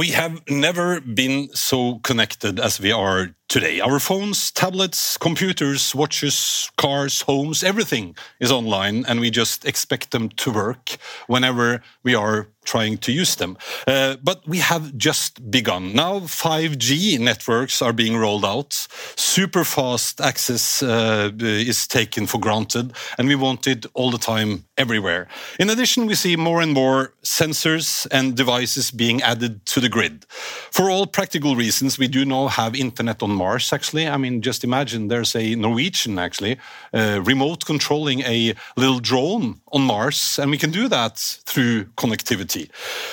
We have never been so connected as we are today. Our phones, tablets, computers, watches, cars, homes, everything is online, and we just expect them to work whenever we are trying to use them. Uh, but we have just begun. Now 5G networks are being rolled out. Super fast access uh, is taken for granted, and we want it all the time, everywhere. In addition, we see more and more sensors and devices being added to the grid. For all practical reasons, we do now have internet on Mars, actually. I mean, just imagine there's a Norwegian, actually, uh, remote controlling a little drone on Mars, and we can do that through connectivity.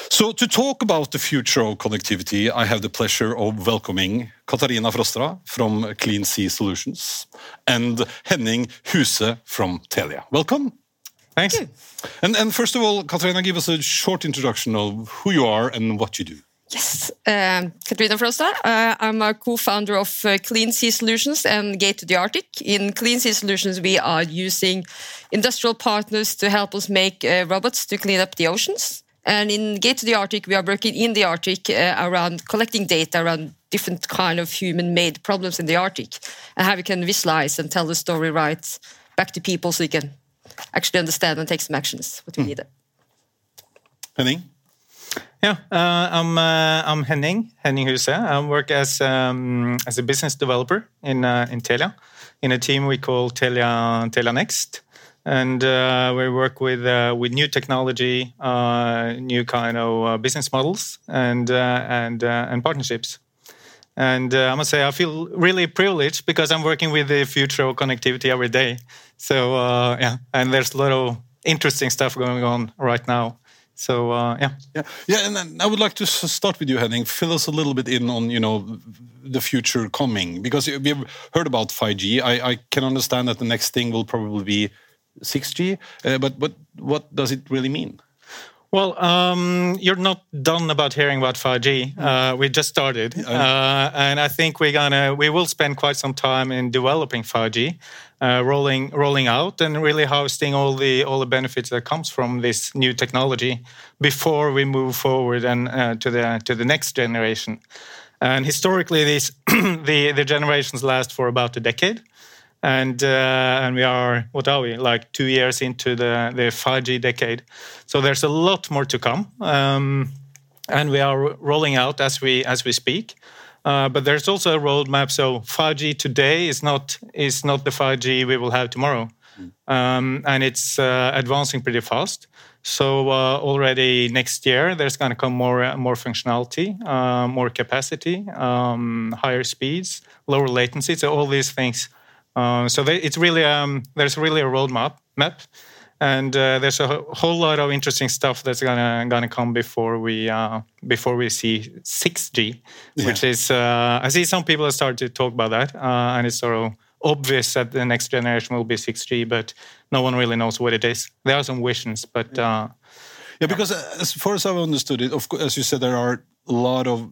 So, to talk about the future of connectivity, I have the pleasure of welcoming Katarina Frostra from Clean Sea Solutions and Henning Huse from Telia. Welcome. Thanks. Thank and, and first of all, Katarina, give us a short introduction of who you are and what you do. Yes, um, Katarina Frosta. Uh, I'm a co-founder of uh, Clean Sea Solutions and Gate to the Arctic. In Clean Sea Solutions, we are using industrial partners to help us make uh, robots to clean up the oceans. And in Gate to the Arctic, we are working in the Arctic around collecting data around different kind of human-made problems in the Arctic, and how we can visualize and tell the story right back to people, so we can actually understand and take some actions what we mm. need. Henning. Yeah, uh, I'm uh, I'm Henning Henning Huse. I work as um, as a business developer in uh, in Telia, in a team we call Telia Telia Next, and uh, we work with uh, with new technology, uh, new kind of business models, and and and partnerships. And I must say, I feel really privileged because I'm working with the future of connectivity every day. So yeah, and there's a lot of interesting stuff going on right now. So uh, yeah, yeah, yeah. And I would like to start with you, Henning. Fill us a little bit in on you know the future coming because we've heard about 5G. I, I can understand that the next thing will probably be 6G, uh, but but what does it really mean? Well, um, you're not done about hearing about 5G. Uh, we just started, uh, and I think we're gonna we will spend quite some time in developing 5G uh, rolling rolling out and really harvesting all the all the benefits that comes from this new technology before we move forward and uh, to the to the next generation. And historically, these the the generations last for about a decade, and uh, and we are what are we like two years into the the 5G decade. So there's a lot more to come. Um, and we are rolling out as we as we speak. Uh, but there's also a roadmap. So 5G today is not is not the 5G we will have tomorrow, mm. um, and it's uh, advancing pretty fast. So uh, already next year, there's going to come more more functionality, uh, more capacity, um, higher speeds, lower latency. So all these things. Uh, so they, it's really um, there's really a roadmap map and uh, there's a whole lot of interesting stuff that's gonna gonna come before we uh, before we see 6G, yeah. which is uh, I see some people start to talk about that, uh, and it's sort of obvious that the next generation will be 6G, but no one really knows what it is. There are some visions, but yeah, uh, yeah because as far as I've understood it, of course, as you said, there are a lot of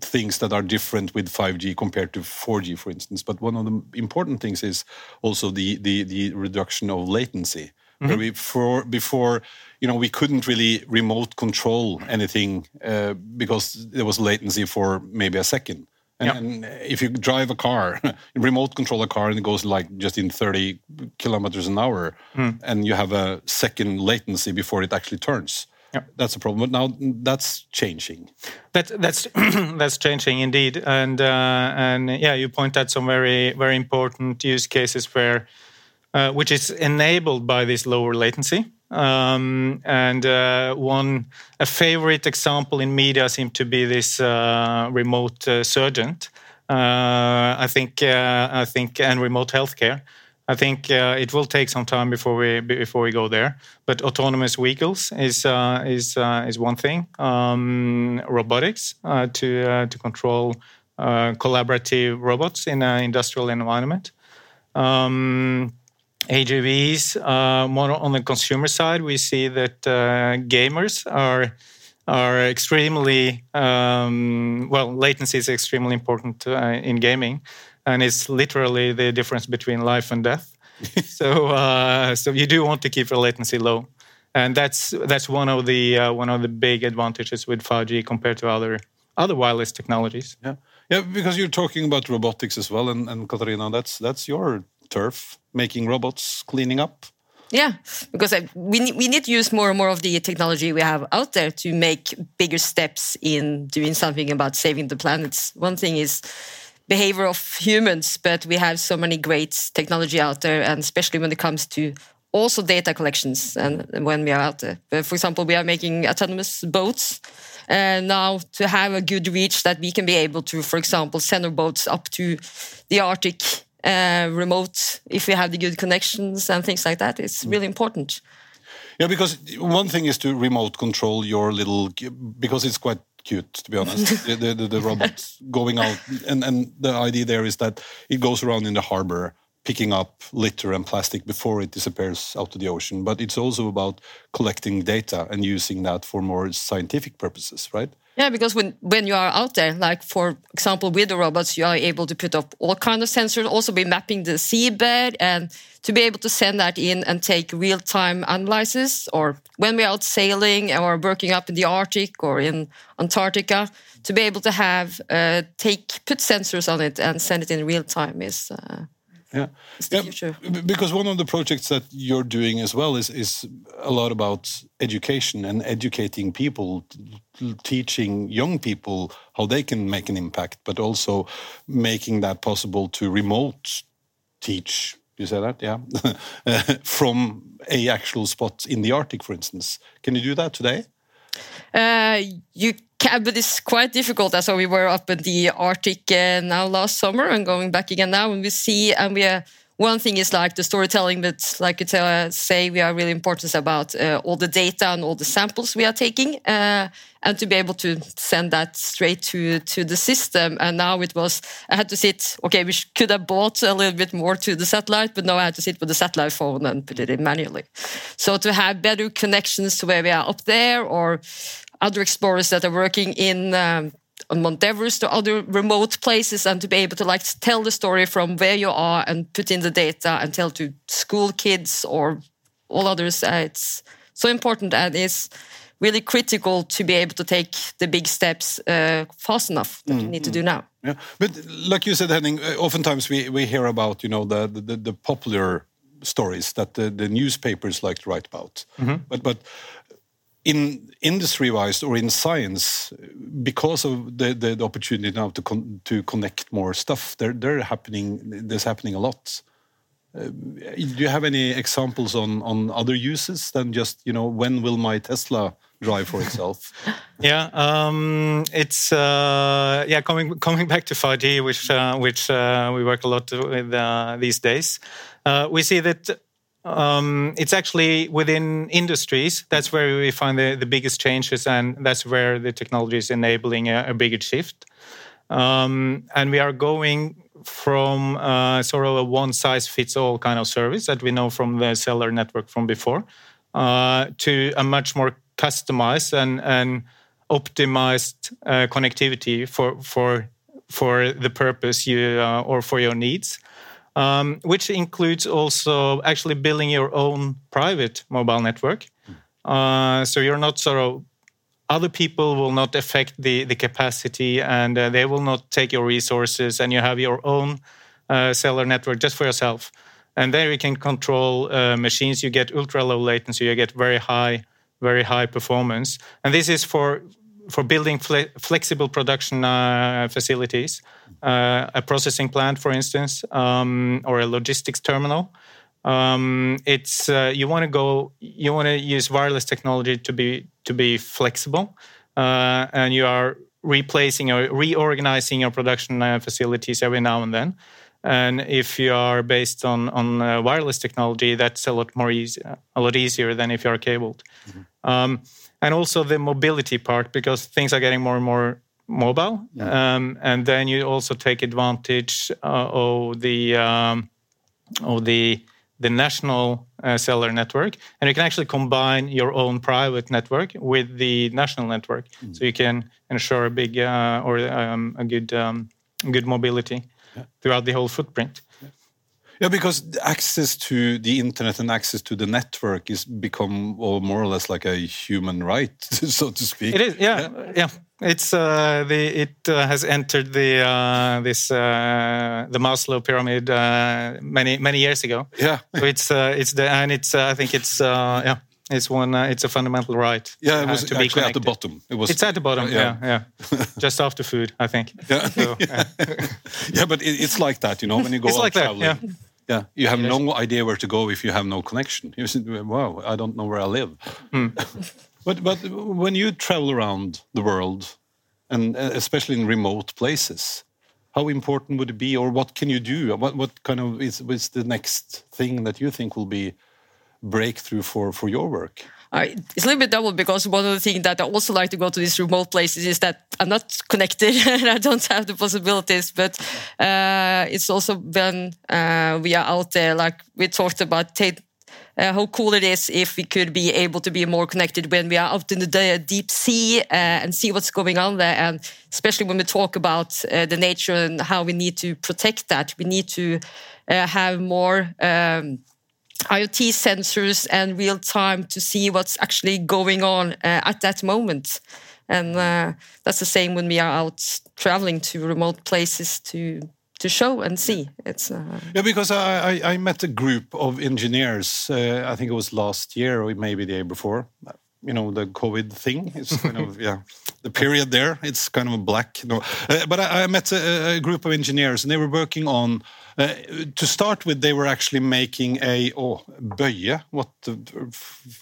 things that are different with 5G compared to 4G, for instance. But one of the important things is also the the, the reduction of latency mm -hmm. before before you know we couldn't really remote control anything uh, because there was latency for maybe a second. And, yeah. and if you drive a car, remote control a car, and it goes like just in 30 kilometers an hour, mm. and you have a second latency before it actually turns. Yeah. That's a problem. But now that's changing. That, that's that's changing indeed, and uh, and yeah, you point out some very very important use cases where uh, which is enabled by this lower latency. Um, and uh, one a favorite example in media seemed to be this uh, remote uh, surgeon. Uh, I think I think and remote healthcare. I think it will take some time before we before we go there. But autonomous vehicles is is is one thing. Um, robotics to to control collaborative robots in an industrial environment. Um, AGVs. Uh, more on the consumer side, we see that uh, gamers are are extremely um, well. Latency is extremely important uh, in gaming, and it's literally the difference between life and death. so, uh, so you do want to keep the latency low, and that's that's one of the uh, one of the big advantages with 5G compared to other other wireless technologies. Yeah, yeah, because you're talking about robotics as well, and, and Katarina, that's that's your turf, making robots, cleaning up. Yeah, because we need, we need to use more and more of the technology we have out there to make bigger steps in doing something about saving the planet. One thing is behavior of humans, but we have so many great technology out there, and especially when it comes to also data collections and when we are out there. For example, we are making autonomous boats. And now to have a good reach that we can be able to, for example, send our boats up to the Arctic uh, remote if we have the good connections and things like that. It's really important. Yeah, because one thing is to remote control your little because it's quite cute to be honest. the, the, the robot going out and and the idea there is that it goes around in the harbor picking up litter and plastic before it disappears out to the ocean. But it's also about collecting data and using that for more scientific purposes, right? Yeah, because when, when you are out there, like for example, with the robots, you are able to put up all kind of sensors, also be mapping the seabed and to be able to send that in and take real-time analysis or when we're out sailing or working up in the Arctic or in Antarctica, to be able to have, uh, take, put sensors on it and send it in real time is, uh, yeah. yeah, because one of the projects that you're doing as well is is a lot about education and educating people, teaching young people how they can make an impact, but also making that possible to remote teach. You say that, yeah, from a actual spot in the Arctic, for instance. Can you do that today? Uh, you can, but it's quite difficult. So we were up in the Arctic uh, now last summer and going back again now, and we see and we. Uh, one thing is like the storytelling, but like you tell, uh, say, we are really important about uh, all the data and all the samples we are taking, uh, and to be able to send that straight to to the system. And now it was, I had to sit. Okay, we could have bought a little bit more to the satellite, but now I had to sit with the satellite phone and put it in manually. So to have better connections to where we are up there, or other explorers that are working in um, on Mount Everest or other remote places, and to be able to like tell the story from where you are and put in the data and tell to school kids or all others. Uh, it's so important and it's really critical to be able to take the big steps uh, fast enough that mm, you need to do now. Yeah, but like you said, Henning, uh, oftentimes we, we hear about you know the the, the popular stories that the, the newspapers like to write about, mm -hmm. but but in industry wise or in science because of the, the, the opportunity now to con to connect more stuff they're, they're happening there's happening a lot. Uh, do you have any examples on on other uses than just you know when will my tesla drive for itself? Yeah um, it's uh, yeah coming coming back to 5g which uh, which uh, we work a lot with uh, these days. Uh, we see that um, it's actually within industries. That's where we find the, the biggest changes, and that's where the technology is enabling a, a bigger shift. Um, and we are going from uh, sort of a one size fits all kind of service that we know from the cellular network from before uh, to a much more customized and, and optimized uh, connectivity for, for, for the purpose you uh, or for your needs um, which includes also actually building your own private mobile network. Uh, so you're not sort of other people will not affect the the capacity, and uh, they will not take your resources, and you have your own uh, cellular network just for yourself. And there you can control uh, machines. You get ultra low latency. You get very high, very high performance. And this is for for building fle flexible production uh, facilities, uh, a processing plant, for instance, um, or a logistics terminal. Um, it's uh, you want to go, you want to use wireless technology to be to be flexible, uh, and you are replacing or reorganizing your production uh, facilities every now and then. And if you are based on on uh, wireless technology, that's a lot more easy, a lot easier than if you are cabled. Mm -hmm. um, and also the mobility part because things are getting more and more mobile yeah. um, and then you also take advantage uh, of the um, of the the national uh, cellular network and you can actually combine your own private network with the national network mm. so you can ensure a big uh, or um, a good um, good mobility yeah. throughout the whole footprint yeah, because access to the internet and access to the network is become or more or less like a human right, so to speak. It is, yeah, yeah. yeah. it's uh, the it uh, has entered the uh, this uh, the Maslow pyramid uh, many many years ago. Yeah. So it's uh, it's the and it's uh, I think it's uh, yeah it's one uh, it's a fundamental right. Yeah, it uh, was to be at the bottom. It was. It's at the bottom. Yeah. Yeah, yeah. Just after food, I think. Yeah. So, yeah. yeah, but it, it's like that, you know, when you go It's out like that, yeah. Yeah, you have no idea where to go if you have no connection. You say, "Wow, I don't know where I live." Hmm. but but when you travel around the world, and uh, especially in remote places, how important would it be, or what can you do? What what kind of is, is the next thing that you think will be breakthrough for for your work? Uh, it's a little bit double because one of the things that I also like to go to these remote places is that I'm not connected and I don't have the possibilities. But uh, it's also when uh, we are out there, like we talked about, uh, how cool it is if we could be able to be more connected when we are out in the de- deep sea uh, and see what's going on there. And especially when we talk about uh, the nature and how we need to protect that, we need to uh, have more. Um, IoT sensors and real time to see what's actually going on uh, at that moment. And uh, that's the same when we are out traveling to remote places to to show and see. It's uh, Yeah, because I, I, I met a group of engineers. Uh, I think it was last year or maybe the year before. You know, the COVID thing. It's kind of yeah, the period there. It's kind of a black. No, uh, but I, I met a, a group of engineers, and they were working on. Uh, to start with, they were actually making a oh böje. What the,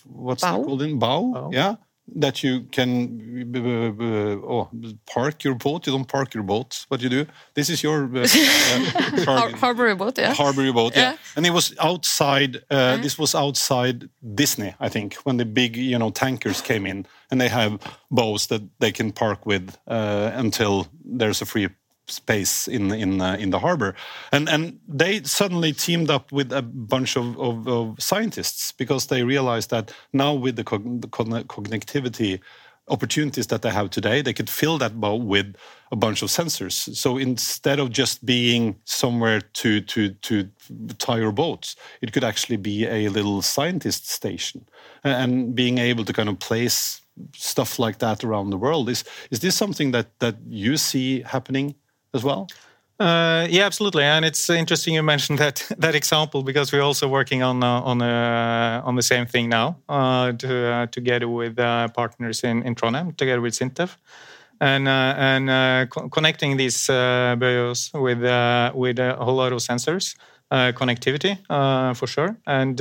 what's Bow? it called in bow? Bow. Yeah, that you can uh, oh park your boat. You don't park your boat. What you do? This is your uh, uh, har- harbor boat, yeah. harbor boat yeah. Yeah. and it was outside uh, this was outside disney i think when the big you know tankers came in and they have boats that they can park with uh, until there's a free space in in uh, in the harbor. And and they suddenly teamed up with a bunch of, of, of scientists because they realized that now with the, the connectivity opportunities that they have today, they could fill that boat with a bunch of sensors. So instead of just being somewhere to to to tie your boats, it could actually be a little scientist station, and being able to kind of place stuff like that around the world is is this something that that you see happening as well? Uh, yeah, absolutely, and it's interesting you mentioned that that example because we're also working on uh, on uh, on the same thing now, uh, to, uh, together with uh, partners in in Trondheim, together with Sintef, and uh, and uh, co- connecting these uh, bios with with a whole lot of sensors, uh, connectivity uh, for sure, and.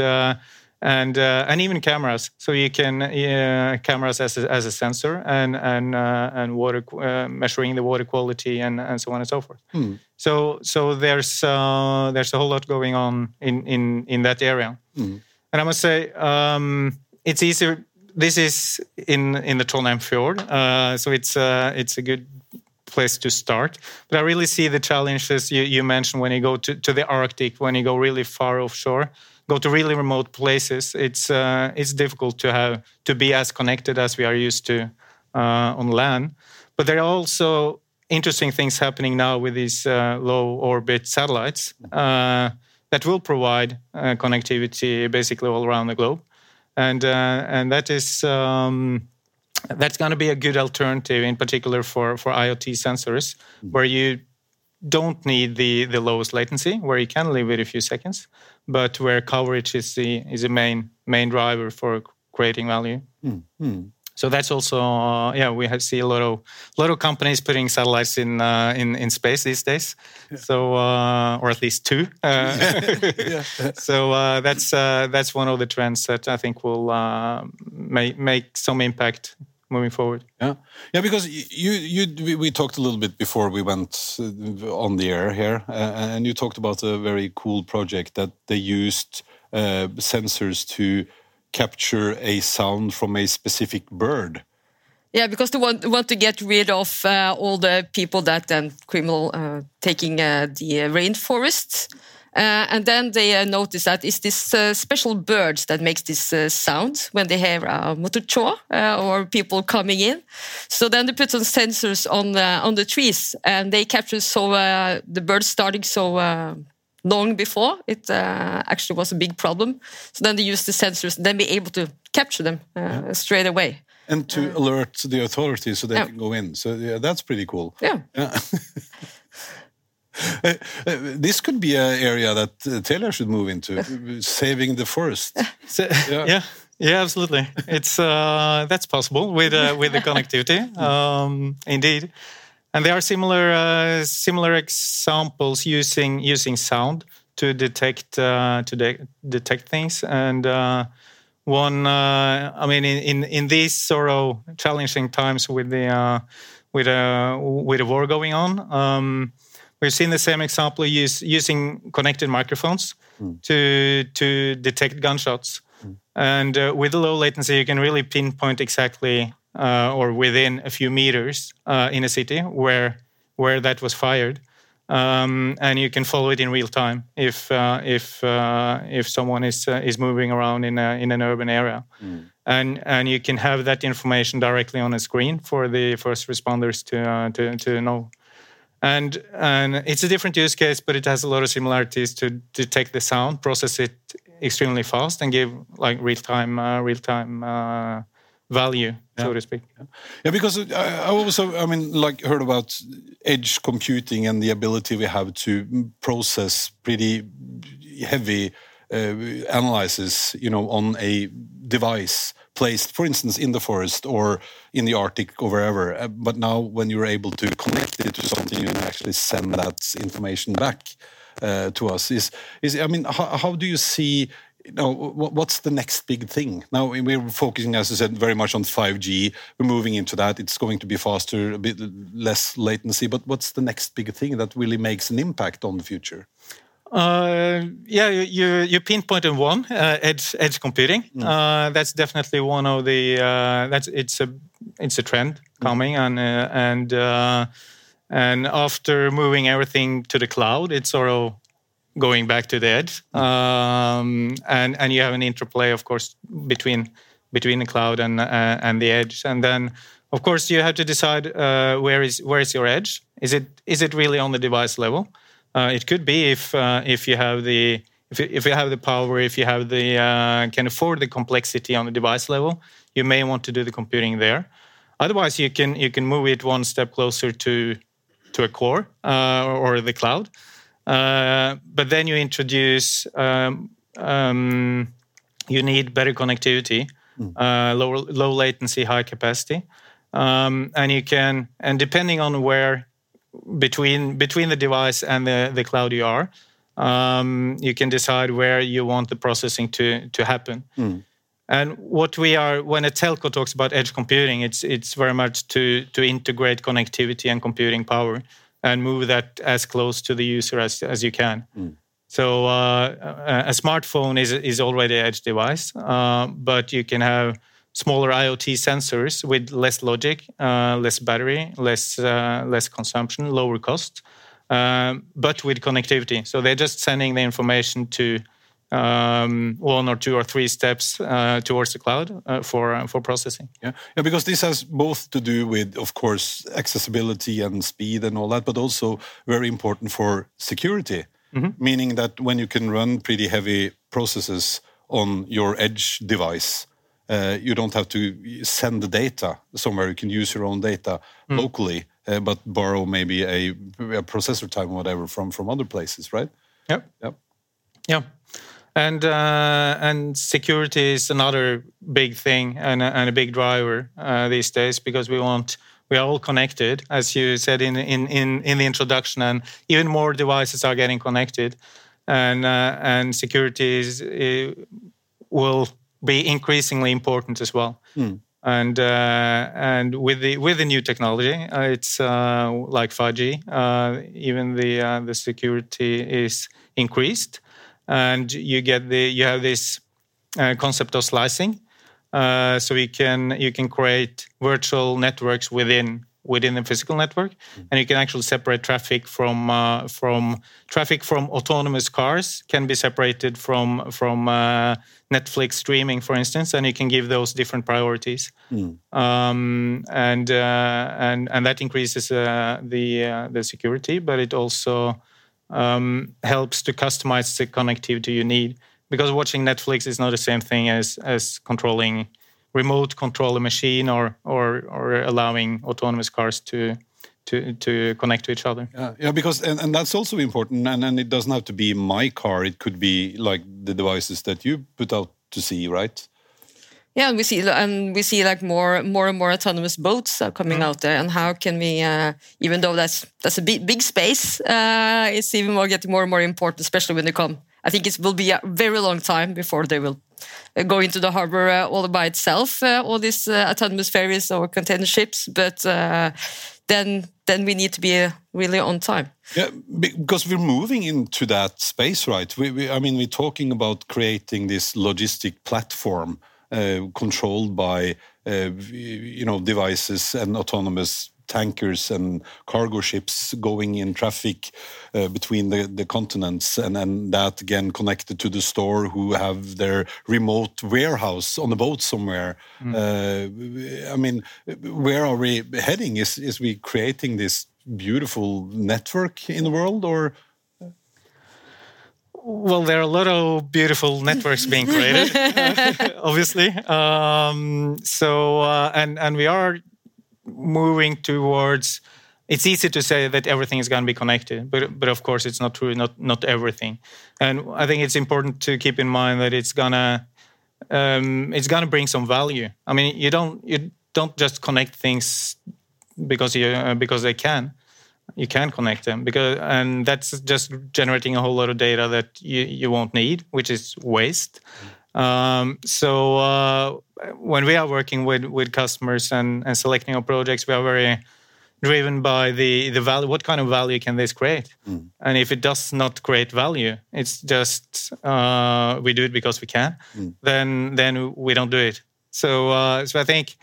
And uh, and even cameras, so you can uh, cameras as a, as a sensor and and uh, and water uh, measuring the water quality and, and so on and so forth. So so there's uh, there's a whole lot going on in in in that area, and I must say um, it's easier. This is in in the Trondheim fjord, uh, so it's uh, it's a good place to start. But I really see the challenges you, you mentioned when you go to, to the Arctic, when you go really far offshore, go to really remote places. It's uh, it's difficult to have to be as connected as we are used to uh, on land. But there are also interesting things happening now with these uh, low orbit satellites uh, that will provide uh, connectivity basically all around the globe, and uh, and that is. Um, that's going to be a good alternative, in particular for, for IoT sensors, where you don't need the, the lowest latency, where you can live with a few seconds, but where coverage is the is the main main driver for creating value. So that's also uh, yeah we have see a lot of lot of companies putting satellites in uh, in in space these days. So uh, or at least two. Uh, so uh, that's uh, that's one of the trends that I think will uh, make make some impact moving forward. Yeah, yeah, because you you we, we talked a little bit before we went uh, on the air here, uh, and you talked about a very cool project that they used uh, sensors to capture a sound from a specific bird. Yeah, because they want want to get rid of uh, all the people that um, criminal uh, taking uh, the uh, rainforests. Uh, and then they uh, notice that it's this uh, special bird that makes this uh, sound when they hear a motorchore uh, or people coming in. So then they put some sensors on the, on the trees and they capture so uh, the birds starting so uh, long before it uh, actually was a big problem. So then they use the sensors and then be able to capture them uh, straight away. and to Uh, alert the authorities so they Yeah. can go in. So yeah, that's pretty cool. Yeah. Uh, this could be an area that Telia should move into, saving the forest. Yeah. yeah. yeah, absolutely. It's uh, that's possible with uh, with the connectivity, um, indeed. And there are similar uh, similar examples using using sound to detect uh, to de- detect things. And uh, one, uh, I mean, in, in in these sort of challenging times with the uh, with a with a war going on. Um, We've seen the same example use, using connected microphones to to detect gunshots, and uh, with the low latency, you can really pinpoint exactly uh, or within a few meters uh, in a city where where that was fired, um, and you can follow it in real time if uh, if uh, if someone is uh, is moving around in a, in an urban area, and and you can have that information directly on a screen for the first responders to uh, to to know and and it's a different use case, but it has a lot of similarities to detect the sound, process it extremely fast, and give like real time uh, real time uh, value, so to speak. Yeah, because I, I also, I mean, like heard about edge computing and the ability we have to process pretty heavy uh, analysis, you know, on a device placed, for instance, in the forest or in the Arctic or wherever. Uh, but now, when you're able to connect it to something, you can actually send that information back uh, to us. Is is I mean, how, how do you see? You know, what's the next big thing? Now we're focusing, as I said, very much on 5G. We're moving into that. It's going to be faster, a bit less latency. But what's the next big thing that really makes an impact on the future? Uh, yeah, you you, pinpointed one uh, edge edge computing. Uh, that's definitely one of the uh, that's it's a it's a trend coming and uh, and uh, and after moving everything to the cloud, it's sort of going back to the edge. Um, and and you have an interplay, of course, between between the cloud and uh, and the edge, and then. Of course, you have to decide uh, where is where is your edge. Is it is it really on the device level? Uh, it could be if uh, if you have the if you, if you have the power, if you have the uh, can afford the complexity on the device level, you may want to do the computing there. Otherwise, you can you can move it one step closer to to a core uh, or the cloud. Uh, but then you introduce um, um, you need better connectivity, uh, low low latency, high capacity, um, and you can and depending on where between between the device and the, the cloud you are, um, you can decide where you want the processing to to happen. And what we are when a telco talks about edge computing, it's it's very much to to integrate connectivity and computing power and move that as close to the user as as you can. So uh, a, a smartphone is is already an edge device, uh, but you can have smaller IoT sensors with less logic, uh, less battery, less uh, less consumption, lower cost, um, but with connectivity. So they're just sending the information to um, one or two or three steps uh, towards the cloud uh, for uh, for processing. Yeah, yeah, because this has both to do with, of course, accessibility and speed and all that, but also very important for security. Meaning that when you can run pretty heavy processes on your edge device, uh, you don't have to send the data somewhere. You can use your own data locally, uh, but borrow maybe a, a processor time or whatever from from other places, right? Yep. Yep. Yeah, and uh, and security is another big thing and a, and a big driver uh, these days because we want we are all connected, as you said in in in, in the introduction, and even more devices are getting connected, and uh, and security is, uh, will be increasingly important as well. And uh, and with the with the new technology, uh, it's uh, like 5G. Uh, even the uh, the security is increased, and you get the you have this uh, concept of slicing. Uh, so you can you can create virtual networks within within the physical network, and you can actually separate traffic from uh, from traffic from autonomous cars can be separated from from uh, Netflix streaming, for instance, and you can give those different priorities, um, and uh, and and that increases uh, the uh, the security, but it also um, helps to customize the connectivity you need because watching Netflix is not the same thing as as controlling remote control a machine or or or allowing autonomous cars to to to connect to each other. Yeah, yeah because and, and that's also important. And and it doesn't have to be my car. It could be like the devices that you put out to sea, right? Yeah, and we see and we see like more more and more autonomous boats are coming mm. out there. And how can we, uh, even though that's that's a big big space, uh, it's even more getting more and more important, especially when they come. I think it will be a very long time before they will go into the harbor uh, all by itself, uh, all these uh, autonomous ferries or container ships. But then then we need to be really on time. Yeah, because we're moving into that space, right? We, we, I mean, we're talking about creating this logistic platform uh, controlled by uh, you know devices and autonomous tankers and cargo ships going in traffic uh, between the, the continents and then that again connected to the store who have their remote warehouse on the boat somewhere mm. uh, i mean where are we heading is is we creating this beautiful network in the world or well, there are a lot of beautiful networks being created, obviously. Um, so, uh, and and we are moving towards. It's easy to say that everything is going to be connected, but but of course it's not true. Not not everything, and I think it's important to keep in mind that it's gonna um, it's gonna bring some value. I mean, you don't you don't just connect things because you uh, because they can you can connect them because and that's just generating a whole lot of data that you, you won't need which is waste um, so uh, when we are working with with customers and, and selecting our projects we are very driven by the the value what kind of value can this create mm. and if it does not create value it's just uh, we do it because we can mm. then then we don't do it so uh, so i think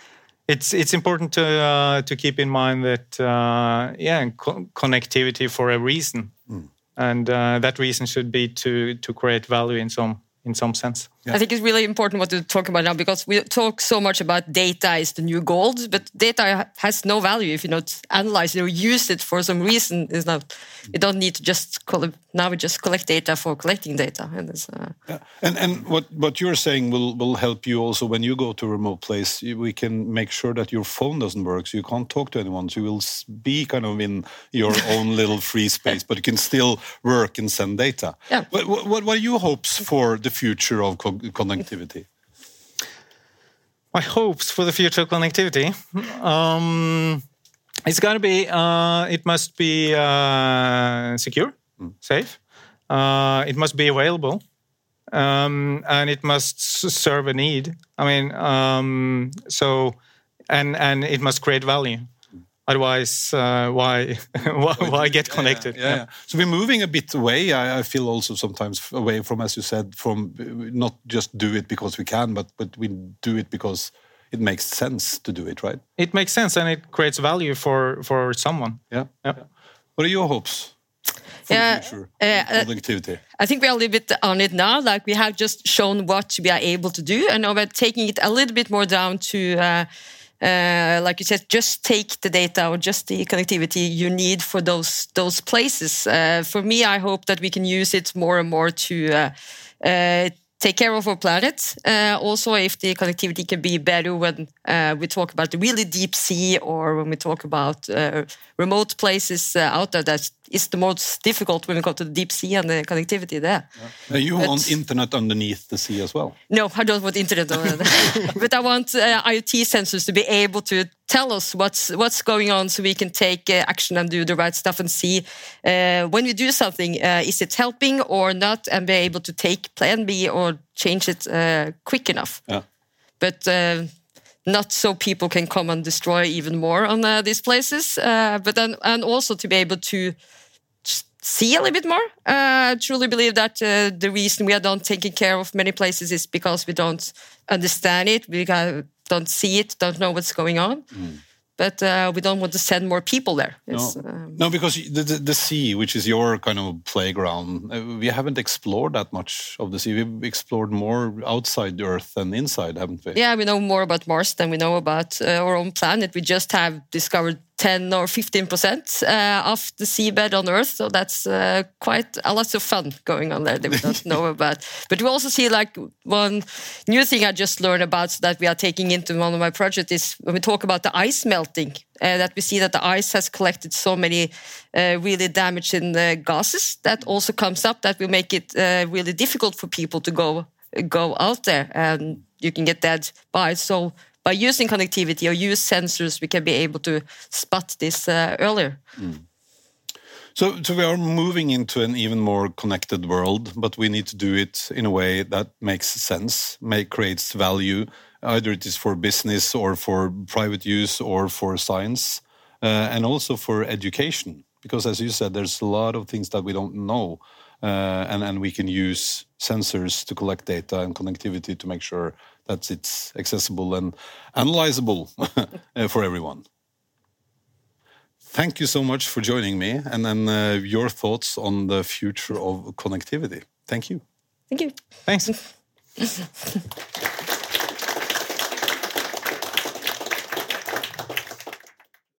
it's it's important to uh, to keep in mind that uh, yeah co connectivity for a reason, mm. and uh, that reason should be to to create value in some in some sense. Yeah. I think it's really important what to talk about now because we talk so much about data is the new gold, but data has no value if you don't analyze it or use it for some reason. Is not you don't need to just collect, now we just collect data for collecting data, and uh, yeah. and and what what you're saying will will help you also when you go to a remote place. We can make sure that your phone doesn't work, so you can't talk to anyone. So you will be kind of in your own little free space, but you can still work and send data. Yeah. What, what, what are your hopes for the future of co connectivity? My hopes for the future of connectivity. Um, it's going to be. Uh, it must be uh, secure, mm. safe. Uh, it must be available, um, and it must serve a need. I mean, um, so and and it must create value. Otherwise, uh, why, why, why get connected? Yeah, yeah, yeah, So we're moving a bit away. I, I, feel also sometimes away from, as you said, from not just do it because we can, but but we do it because it makes sense to do it, right? It makes sense and it creates value for for someone. Yeah. yeah. What are your hopes? yeah, uh, connectivity. I think we are a little bit on it now. Like we have just shown what we are able to do, and now we're taking it a little bit more down to uh, uh, like you said, just take the data or just the connectivity you need for those those places. Uh, for me, I hope that we can use it more and more to uh, uh take care of our planet. Uh, also, if the connectivity can be better when uh, we talk about the really deep sea or when we talk about remote places out there that is the most difficult when we go to the deep sea and the connectivity there. Yeah. You but, want internet underneath the sea as well? No, I don't want internet, but I want uh, IoT sensors to be able to tell us what's what's going on, so we can take uh, action and do the right stuff and see uh, when we do something, uh, is it helping or not, and be able to take Plan B or change it uh, quick enough. Yeah. But uh, not so people can come and destroy even more on uh, these places, uh, but then and also to be able to see a little bit more. Uh, I truly believe that uh, the reason we are not taking care of many places is because we don't understand it, we don't see it, don't know what's going on. Mm but uh, we don't want to send more people there. No, um, no because the, the, the, sea, which is your kind of playground, uh, we haven't explored that much of the sea. We've explored more outside the Earth than inside, haven't we? Yeah, we know more about Mars than we know about uh, our own planet. We just have discovered 10 or 15 percent uh, of the seabed on Earth. So that's uh, quite a lot of fun going on there that we don't know about. But we also see like one new thing I just learned about that we are taking into one of my projects is when we talk about the ice melting. Uh, that we see that the ice has collected so many uh, really damaging gases that also comes up that will make it uh, really difficult for people to go go out there and you can get dead by it. So by using connectivity or use sensors, we can be able to spot this uh, earlier. Mm. So, so we are moving into an even more connected world, but we need to do it in a way that makes sense, make creates value. Either it is for business or for private use or for science, uh, and also for education. Because as you said, there's a lot of things that we don't know, uh, and and we can use sensors to collect data and connectivity to make sure that it's accessible and analyzable uh, for everyone. Thank you so much for joining me and then uh, your thoughts on the future of connectivity. Thank you. Thank you. Thanks.